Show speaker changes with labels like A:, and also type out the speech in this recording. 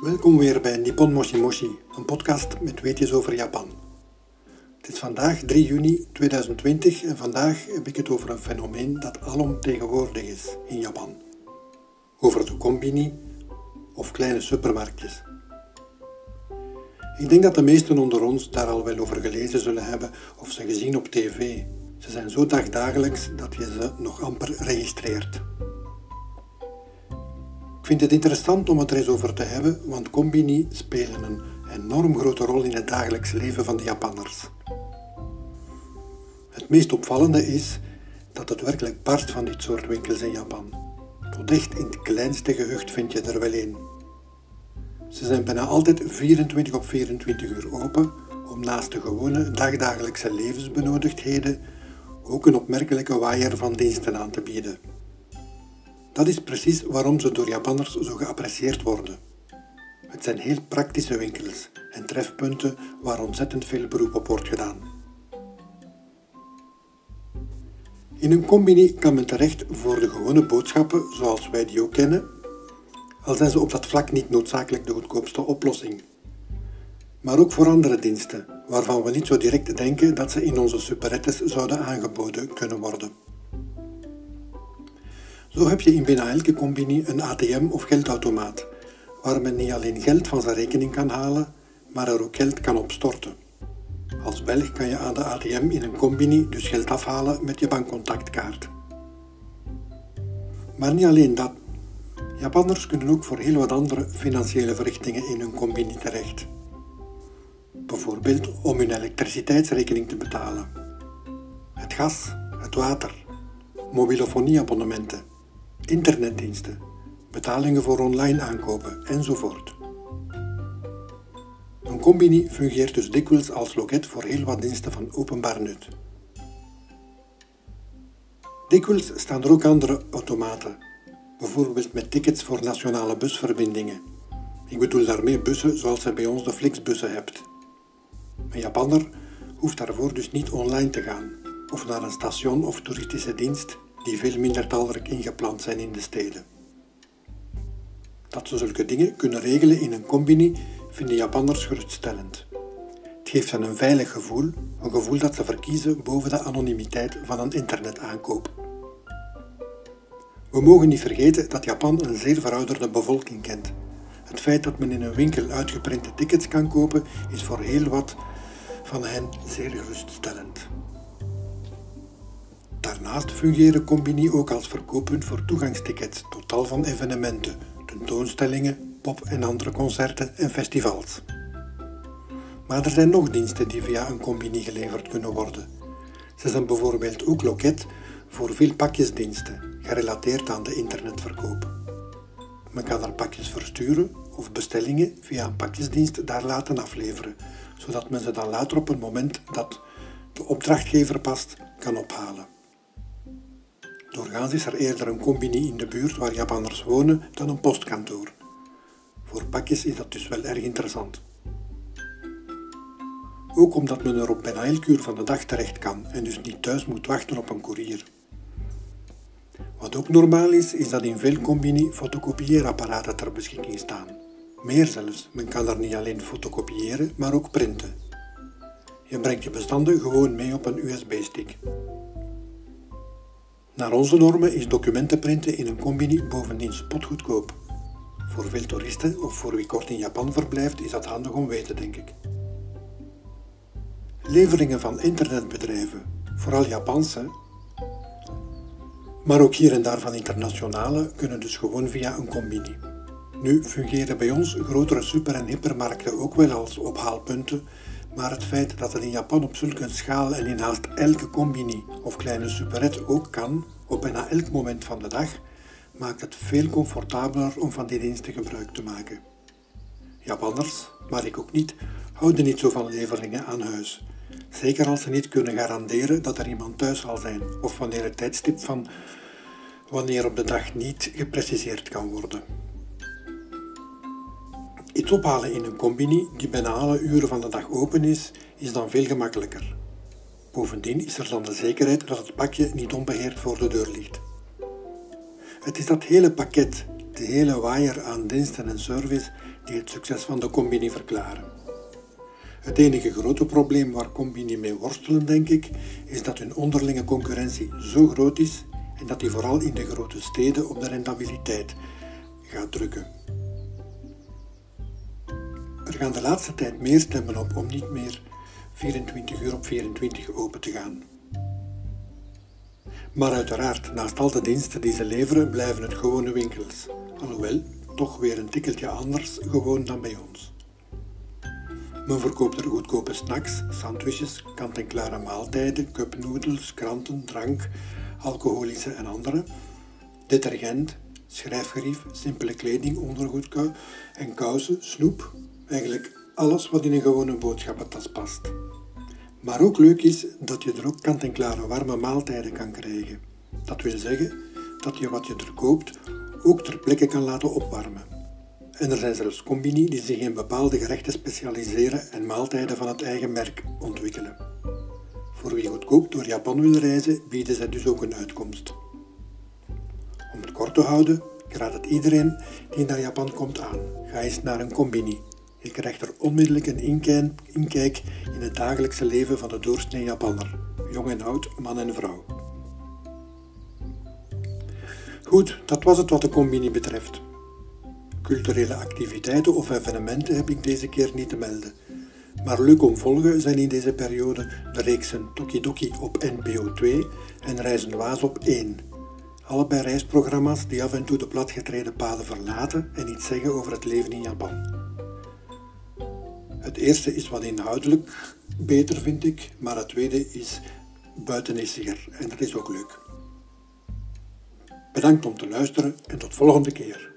A: Welkom weer bij Nippon Moshi Moshi, een podcast met weetjes over Japan. Het is vandaag 3 juni 2020 en vandaag heb ik het over een fenomeen dat alomtegenwoordig is in Japan. Over de combini of kleine supermarktjes. Ik denk dat de meesten onder ons daar al wel over gelezen zullen hebben of ze gezien op tv. Ze zijn zo dagdagelijks dat je ze nog amper registreert. Vind het interessant om het er eens over te hebben, want combini spelen een enorm grote rol in het dagelijks leven van de Japanners. Het meest opvallende is dat het werkelijk barst van dit soort winkels in Japan. Tot echt in het kleinste gehucht vind je er wel een. Ze zijn bijna altijd 24 op 24 uur open om naast de gewone dagdagelijkse levensbenodigdheden ook een opmerkelijke waaier van diensten aan te bieden. Dat is precies waarom ze door Japanners zo geapprecieerd worden. Het zijn heel praktische winkels en trefpunten waar ontzettend veel beroep op wordt gedaan. In een combini kan men terecht voor de gewone boodschappen zoals wij die ook kennen, al zijn ze op dat vlak niet noodzakelijk de goedkoopste oplossing. Maar ook voor andere diensten, waarvan we niet zo direct denken dat ze in onze superettes zouden aangeboden kunnen worden. Zo heb je in bijna elke combini een ATM of geldautomaat, waar men niet alleen geld van zijn rekening kan halen, maar er ook geld kan op storten. Als Belg kan je aan de ATM in een combini dus geld afhalen met je bankcontactkaart. Maar niet alleen dat. Japanners kunnen ook voor heel wat andere financiële verrichtingen in hun combini terecht. Bijvoorbeeld om hun elektriciteitsrekening te betalen, het gas, het water, mobielefonieabonnementen, internetdiensten, betalingen voor online aankopen enzovoort. Een combini fungeert dus dikwijls als loket voor heel wat diensten van openbaar nut. Dikwijls staan er ook andere automaten, bijvoorbeeld met tickets voor nationale busverbindingen. Ik bedoel daarmee bussen zoals je bij ons de Flixbussen hebt. Een Japanner hoeft daarvoor dus niet online te gaan of naar een station of toeristische dienst die veel minder talrijk ingeplant zijn in de steden. Dat ze zulke dingen kunnen regelen in een combini vinden Japanners geruststellend. Het geeft hen een veilig gevoel, een gevoel dat ze verkiezen boven de anonimiteit van een internetaankoop. We mogen niet vergeten dat Japan een zeer verouderde bevolking kent. Het feit dat men in een winkel uitgeprinte tickets kan kopen is voor heel wat van hen zeer geruststellend. Daarnaast fungeren Combini ook als verkooppunt voor toegangstickets tot tal van evenementen, tentoonstellingen, pop- en andere concerten en festivals. Maar er zijn nog diensten die via een Combini geleverd kunnen worden. Ze zijn bijvoorbeeld ook loket voor veel pakjesdiensten, gerelateerd aan de internetverkoop. Men kan er pakjes versturen of bestellingen via een pakjesdienst daar laten afleveren, zodat men ze dan later op een moment dat de opdrachtgever past kan ophalen. Doorgaans is er eerder een combini in de buurt waar Japanners wonen dan een postkantoor. Voor pakjes is dat dus wel erg interessant. Ook omdat men er op bijna elk uur van de dag terecht kan en dus niet thuis moet wachten op een koerier. Wat ook normaal is, is dat in veel combini fotocopieerapparaten ter beschikking staan. Meer zelfs, men kan er niet alleen fotocopiëren, maar ook printen. Je brengt je bestanden gewoon mee op een USB-stick. Naar onze normen is documenten printen in een combini bovendien spotgoedkoop. Voor veel toeristen of voor wie kort in Japan verblijft is dat handig om weten, denk ik. Leveringen van internetbedrijven, vooral Japanse, maar ook hier en daar van internationale, kunnen dus gewoon via een combini. Nu fungeren bij ons grotere super- en hypermarkten ook wel als ophaalpunten, maar het feit dat het in Japan op zulke schaal en in haast elke combini of kleine superette ook kan, op bijna elk moment van de dag, maakt het veel comfortabeler om van die diensten gebruik te maken. Japanners, maar ik ook niet, houden niet zo van leveringen aan huis. Zeker als ze niet kunnen garanderen dat er iemand thuis zal zijn of wanneer het tijdstip van wanneer op de dag niet gepreciseerd kan worden. Iets ophalen in een combini die bijna alle uren van de dag open is, is dan veel gemakkelijker. Bovendien is er dan de zekerheid dat het pakje niet onbeheerd voor de deur ligt. Het is dat hele pakket, de hele waaier aan diensten en service, die het succes van de combini verklaren. Het enige grote probleem waar combini mee worstelen, denk ik, is dat hun onderlinge concurrentie zo groot is en dat die vooral in de grote steden op de rentabiliteit gaat drukken. Gaan de laatste tijd meer stemmen op om niet meer 24 uur op 24 open te gaan. Maar uiteraard, naast al de diensten die ze leveren, blijven het gewone winkels. Alhoewel, toch weer een tikkeltje anders gewoon dan bij ons. Men verkoopt er goedkope snacks, sandwiches, kant-en-klare maaltijden, cupnoedels, kranten, drank, alcoholische en andere, detergent, schrijfgerief, simpele kleding, ondergoed en kousen, snoep, eigenlijk alles wat in een gewone boodschappentas past. Maar ook leuk is dat je er ook kant-en-klare warme maaltijden kan krijgen. Dat wil zeggen dat je wat je er koopt ook ter plekke kan laten opwarmen. En er zijn zelfs combini die zich in bepaalde gerechten specialiseren en maaltijden van het eigen merk ontwikkelen. Voor wie goedkoop door Japan wil reizen, bieden zij dus ook een uitkomst. Om het kort te houden, ik raad het iedereen die naar Japan komt aan. Ga eens naar een combini. Je krijgt er onmiddellijk een inkijk in het dagelijkse leven van de doorsnee Japanner, jong en oud, man en vrouw. Goed, dat was het wat de combini betreft. Culturele activiteiten of evenementen heb ik deze keer niet te melden. Maar leuk om volgen zijn in deze periode de reeksen Tokidoki op NPO 2 en Reizen Waas op 1. Allebei reisprogramma's die af en toe de platgetreden paden verlaten en iets zeggen over het leven in Japan. Het eerste is wat inhoudelijk beter, vind ik, maar het tweede is buitenissiger en dat is ook leuk. Bedankt om te luisteren en tot volgende keer.